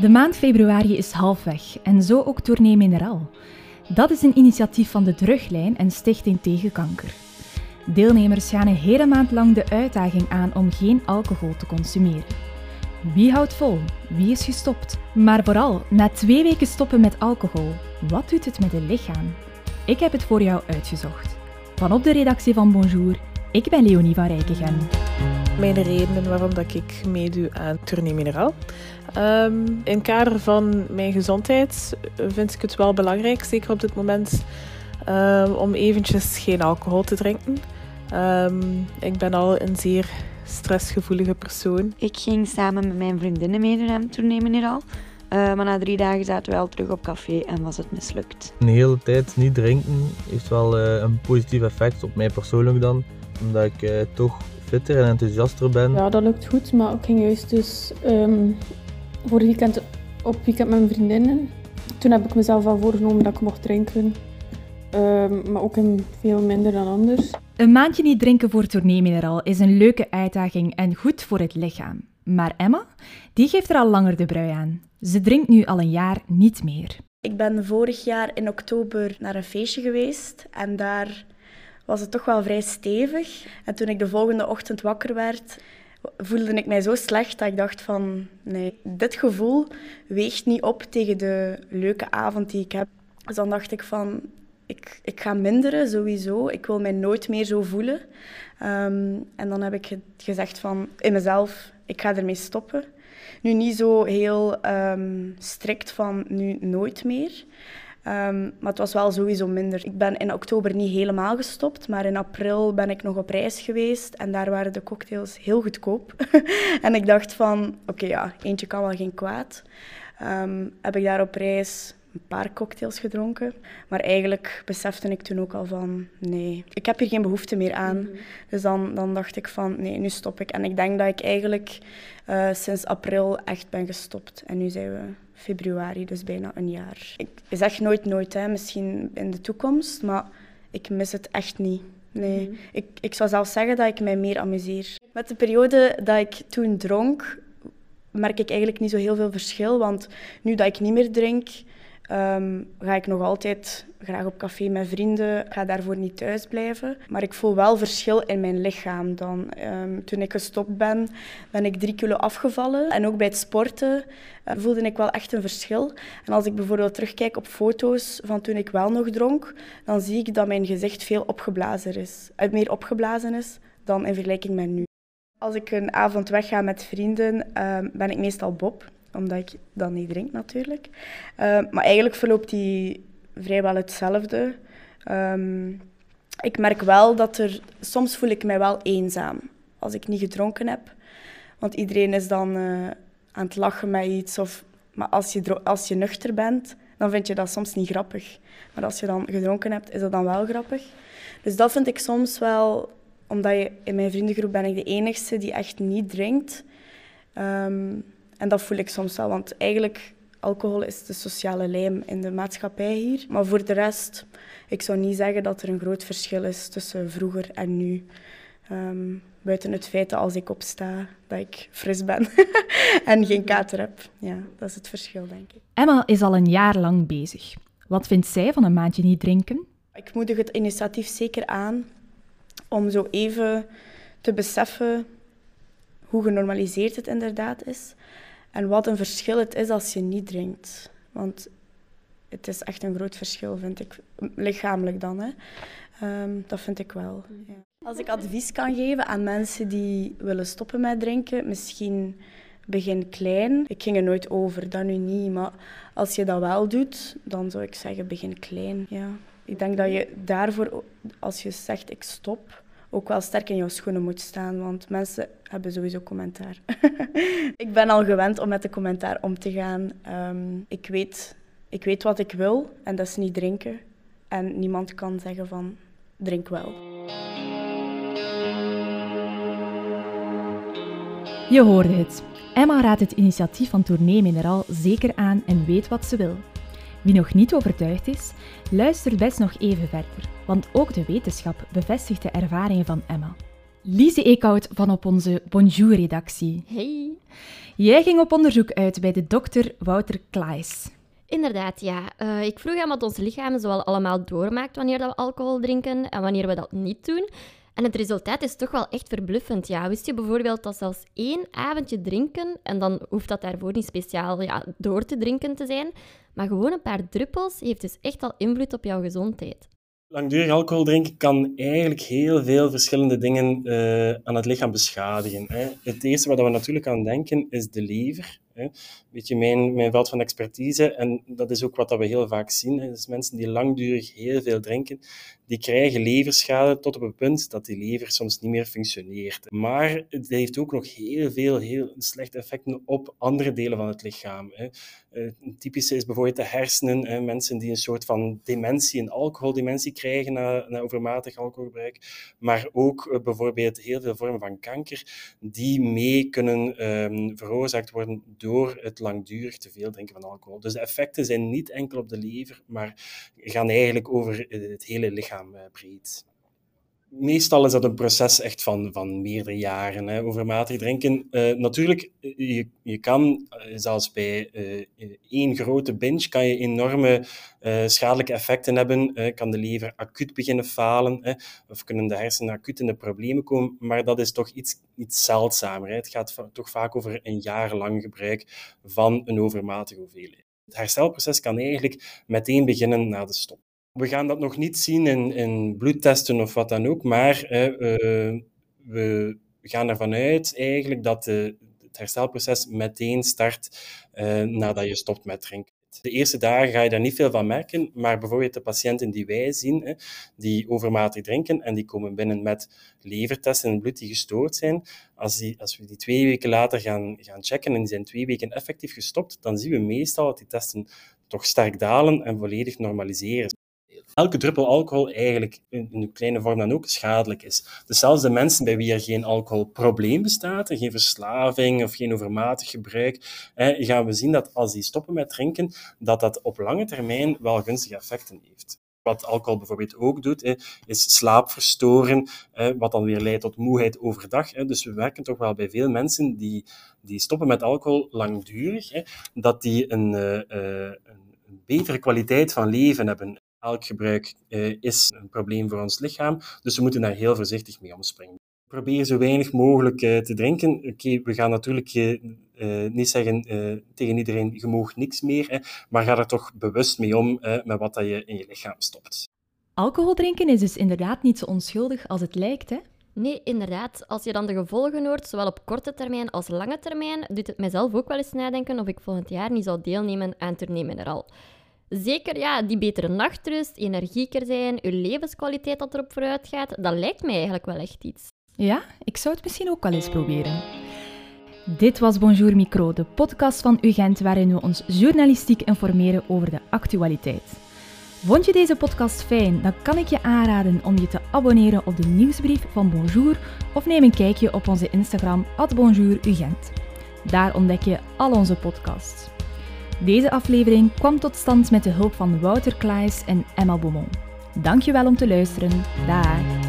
De maand februari is halfweg en zo ook Tournee Mineraal. Dat is een initiatief van de Druglijn en Stichting tegen Kanker. Deelnemers gaan een hele maand lang de uitdaging aan om geen alcohol te consumeren. Wie houdt vol? Wie is gestopt? Maar vooral, na twee weken stoppen met alcohol, wat doet het met het lichaam? Ik heb het voor jou uitgezocht. Van op de redactie van Bonjour, ik ben Leonie van Rijkegem. Mijn redenen waarom dat ik meedoe aan Tournee Mineraal. Um, in het kader van mijn gezondheid vind ik het wel belangrijk, zeker op dit moment, um, om eventjes geen alcohol te drinken. Um, ik ben al een zeer stressgevoelige persoon. Ik ging samen met mijn vriendinnen meedoen aan Tournee Mineraal. Uh, maar na drie dagen zaten we al terug op café en was het mislukt. Een hele tijd niet drinken heeft wel uh, een positief effect op mij persoonlijk dan. Omdat ik uh, toch fitter en enthousiaster ben. Ja, dat lukt goed, maar ik ging juist dus um, voor het weekend op weekend met mijn vriendinnen. Toen heb ik mezelf al voorgenomen dat ik mocht drinken. Um, maar ook in veel minder dan anders. Een maandje niet drinken voor tourneemineraal is een leuke uitdaging en goed voor het lichaam. Maar Emma, die geeft er al langer de brui aan. Ze drinkt nu al een jaar niet meer. Ik ben vorig jaar in oktober naar een feestje geweest en daar was het toch wel vrij stevig. En toen ik de volgende ochtend wakker werd, voelde ik mij zo slecht dat ik dacht van nee, dit gevoel weegt niet op tegen de leuke avond die ik heb. Dus dan dacht ik van ik, ik ga minderen sowieso. Ik wil mij nooit meer zo voelen. Um, en dan heb ik gezegd van in mezelf, ik ga ermee stoppen. Nu niet zo heel um, strikt van nu nooit meer. Um, maar het was wel sowieso minder. Ik ben in oktober niet helemaal gestopt, maar in april ben ik nog op reis geweest en daar waren de cocktails heel goedkoop. en ik dacht van, oké ja, eentje kan wel geen kwaad. Um, heb ik daar op reis een paar cocktails gedronken. Maar eigenlijk besefte ik toen ook al van, nee, ik heb hier geen behoefte meer aan. Mm -hmm. Dus dan, dan dacht ik van, nee, nu stop ik. En ik denk dat ik eigenlijk uh, sinds april echt ben gestopt. En nu zijn we februari, dus bijna een jaar. Ik zeg nooit nooit, hè, misschien in de toekomst, maar ik mis het echt niet. Nee, mm -hmm. ik, ik zou zelfs zeggen dat ik mij meer amuseer. Met de periode dat ik toen dronk, merk ik eigenlijk niet zo heel veel verschil. Want nu dat ik niet meer drink, um, ga ik nog altijd graag op café met vrienden. Ga daarvoor niet thuis blijven. Maar ik voel wel verschil in mijn lichaam dan. Um, toen ik gestopt ben, ben ik drie kilo afgevallen. En ook bij het sporten uh, voelde ik wel echt een verschil. En als ik bijvoorbeeld terugkijk op foto's van toen ik wel nog dronk, dan zie ik dat mijn gezicht veel opgeblazen is. Uh, meer opgeblazen is dan in vergelijking met nu. Als ik een avond wegga met vrienden, uh, ben ik meestal Bob omdat ik dan niet drink natuurlijk. Uh, maar eigenlijk verloopt die vrijwel hetzelfde. Um, ik merk wel dat er... Soms voel ik mij wel eenzaam als ik niet gedronken heb. Want iedereen is dan uh, aan het lachen met iets. Of, maar als je, als je nuchter bent, dan vind je dat soms niet grappig. Maar als je dan gedronken hebt, is dat dan wel grappig. Dus dat vind ik soms wel... Omdat je, in mijn vriendengroep ben ik de enigste die echt niet drinkt. Um, en dat voel ik soms wel, want eigenlijk alcohol is de sociale lijm in de maatschappij hier. Maar voor de rest, ik zou niet zeggen dat er een groot verschil is tussen vroeger en nu. Um, buiten het feit dat als ik opsta, dat ik fris ben en geen kater heb. Ja, dat is het verschil, denk ik. Emma is al een jaar lang bezig. Wat vindt zij van een maandje niet drinken? Ik moedig het initiatief zeker aan om zo even te beseffen hoe genormaliseerd het inderdaad is. En wat een verschil het is als je niet drinkt. Want het is echt een groot verschil, vind ik. Lichamelijk dan, hè. Um, dat vind ik wel. Ja. Als ik advies kan geven aan mensen die willen stoppen met drinken, misschien begin klein. Ik ging er nooit over, dat nu niet. Maar als je dat wel doet, dan zou ik zeggen begin klein. Ja. Ik denk dat je daarvoor, als je zegt ik stop, ook wel sterk in jouw schoenen moet staan, want mensen hebben sowieso commentaar. ik ben al gewend om met de commentaar om te gaan. Um, ik, weet, ik weet wat ik wil en dat is niet drinken. En niemand kan zeggen van drink wel. Je hoorde het. Emma raadt het initiatief van Tournee Mineraal zeker aan en weet wat ze wil. Wie nog niet overtuigd is, luister best nog even verder, want ook de wetenschap bevestigt de ervaringen van Emma. Lise Eekhout van op onze Bonjour-redactie. Hey! Jij ging op onderzoek uit bij de dokter Wouter Klaes. Inderdaad, ja. Uh, ik vroeg hem wat ons lichaam zoal allemaal doormaakt wanneer we alcohol drinken en wanneer we dat niet doen. En het resultaat is toch wel echt verbluffend. Ja, wist je bijvoorbeeld dat zelfs één avondje drinken, en dan hoeft dat daarvoor niet speciaal ja, door te drinken te zijn, maar gewoon een paar druppels heeft dus echt al invloed op jouw gezondheid. Langdurig alcohol drinken kan eigenlijk heel veel verschillende dingen uh, aan het lichaam beschadigen. Hè. Het eerste waar we natuurlijk aan denken is de lever. Een beetje mijn, mijn veld van expertise. En dat is ook wat we heel vaak zien. Hè. Dus mensen die langdurig heel veel drinken, die krijgen leverschade tot op het punt dat die lever soms niet meer functioneert. Maar het heeft ook nog heel veel heel slechte effecten op andere delen van het lichaam. Hè. Uh, typische is bijvoorbeeld de hersenen. Hè. Mensen die een soort van dementie, een alcoholdementie krijgen na, na overmatig alcoholgebruik. Maar ook uh, bijvoorbeeld heel veel vormen van kanker die mee kunnen um, veroorzaakt worden door het langdurig te veel drinken van alcohol. Dus de effecten zijn niet enkel op de lever, maar gaan eigenlijk over het hele lichaam uh, breed meestal is dat een proces echt van, van meerdere jaren. Hè. Overmatig drinken. Uh, natuurlijk, je, je kan, uh, zelfs bij één grote binge, kan je enorme schadelijke effecten hebben. kan de lever acuut beginnen falen, hè, of kunnen de hersenen acuut in de problemen komen. Maar dat is toch iets, iets zeldzamer. Hè. Het gaat toch vaak over een jaar lang gebruik van een overmatige hoeveelheid. Het herstelproces kan eigenlijk meteen beginnen na de stop. We gaan dat nog niet zien in, in bloedtesten of wat dan ook, maar we gaan ervan uit eigenlijk dat de, het herstelproces meteen start uh, nadat je stopt met drinken. De eerste dagen ga je daar niet veel van merken, maar bijvoorbeeld de patiënten die wij zien, die overmatig drinken en die komen binnen met levertesten in het bloed die gestoord zijn, als, die, als we die twee weken later gaan, gaan checken en die zijn twee weken effectief gestopt, dan zien we meestal dat die testen toch sterk dalen en volledig normaliseren elke druppel alcohol eigenlijk in een kleine vorm dan ook schadelijk is. Dus zelfs de mensen bij wie er geen alcoholprobleem bestaat, geen verslaving of geen overmatig gebruik, gaan we zien dat als die stoppen met drinken, dat dat op lange termijn wel gunstige effecten heeft. Wat alcohol bijvoorbeeld ook doet, is slaap verstoren, wat dan weer leidt tot moeheid overdag. Dus we werken toch wel bij veel mensen die, die stoppen met alcohol langdurig, dat die een, eh, eh, een betere kwaliteit van leven hebben. Alkgebruik uh, is een probleem voor ons lichaam, dus we moeten daar heel voorzichtig mee omspringen. Probeer zo weinig mogelijk uh, te drinken. Oké, okay, we gaan natuurlijk uh, niet zeggen tegen iedereen, je mag niks meer, hè, maar ga er toch bewust mee om met wat dat je in je lichaam stopt. Alcohol drinken is dus inderdaad niet zo onschuldig als het lijkt, hè? Nee, inderdaad. Als je dan de gevolgen hoort, zowel op korte termijn als lange termijn, doet het mijzelf ook wel eens nadenken of ik volgend jaar niet zou deelnemen aan Tournee Mineral. Zeker, ja, die betere nachtrust, energieker zijn, uw levenskwaliteit dat erop vooruit gaat, dat lijkt mij eigenlijk wel echt iets. Ja, ik zou het misschien ook wel eens proberen. Dit was Bonjour Micro, de podcast van UGent waarin we ons journalistiek informeren over de actualiteit. Vond je deze podcast fijn, dan kan ik je aanraden om je te abonneren op de nieuwsbrief van Bonjour of neem een kijkje op onze Instagram @bonjourugent. Daar ontdek je al onze podcasts. Deze aflevering kwam tot stand met de hulp van Wouter Klaes en Emma Beaumont. Dankjewel om te luisteren. Dag!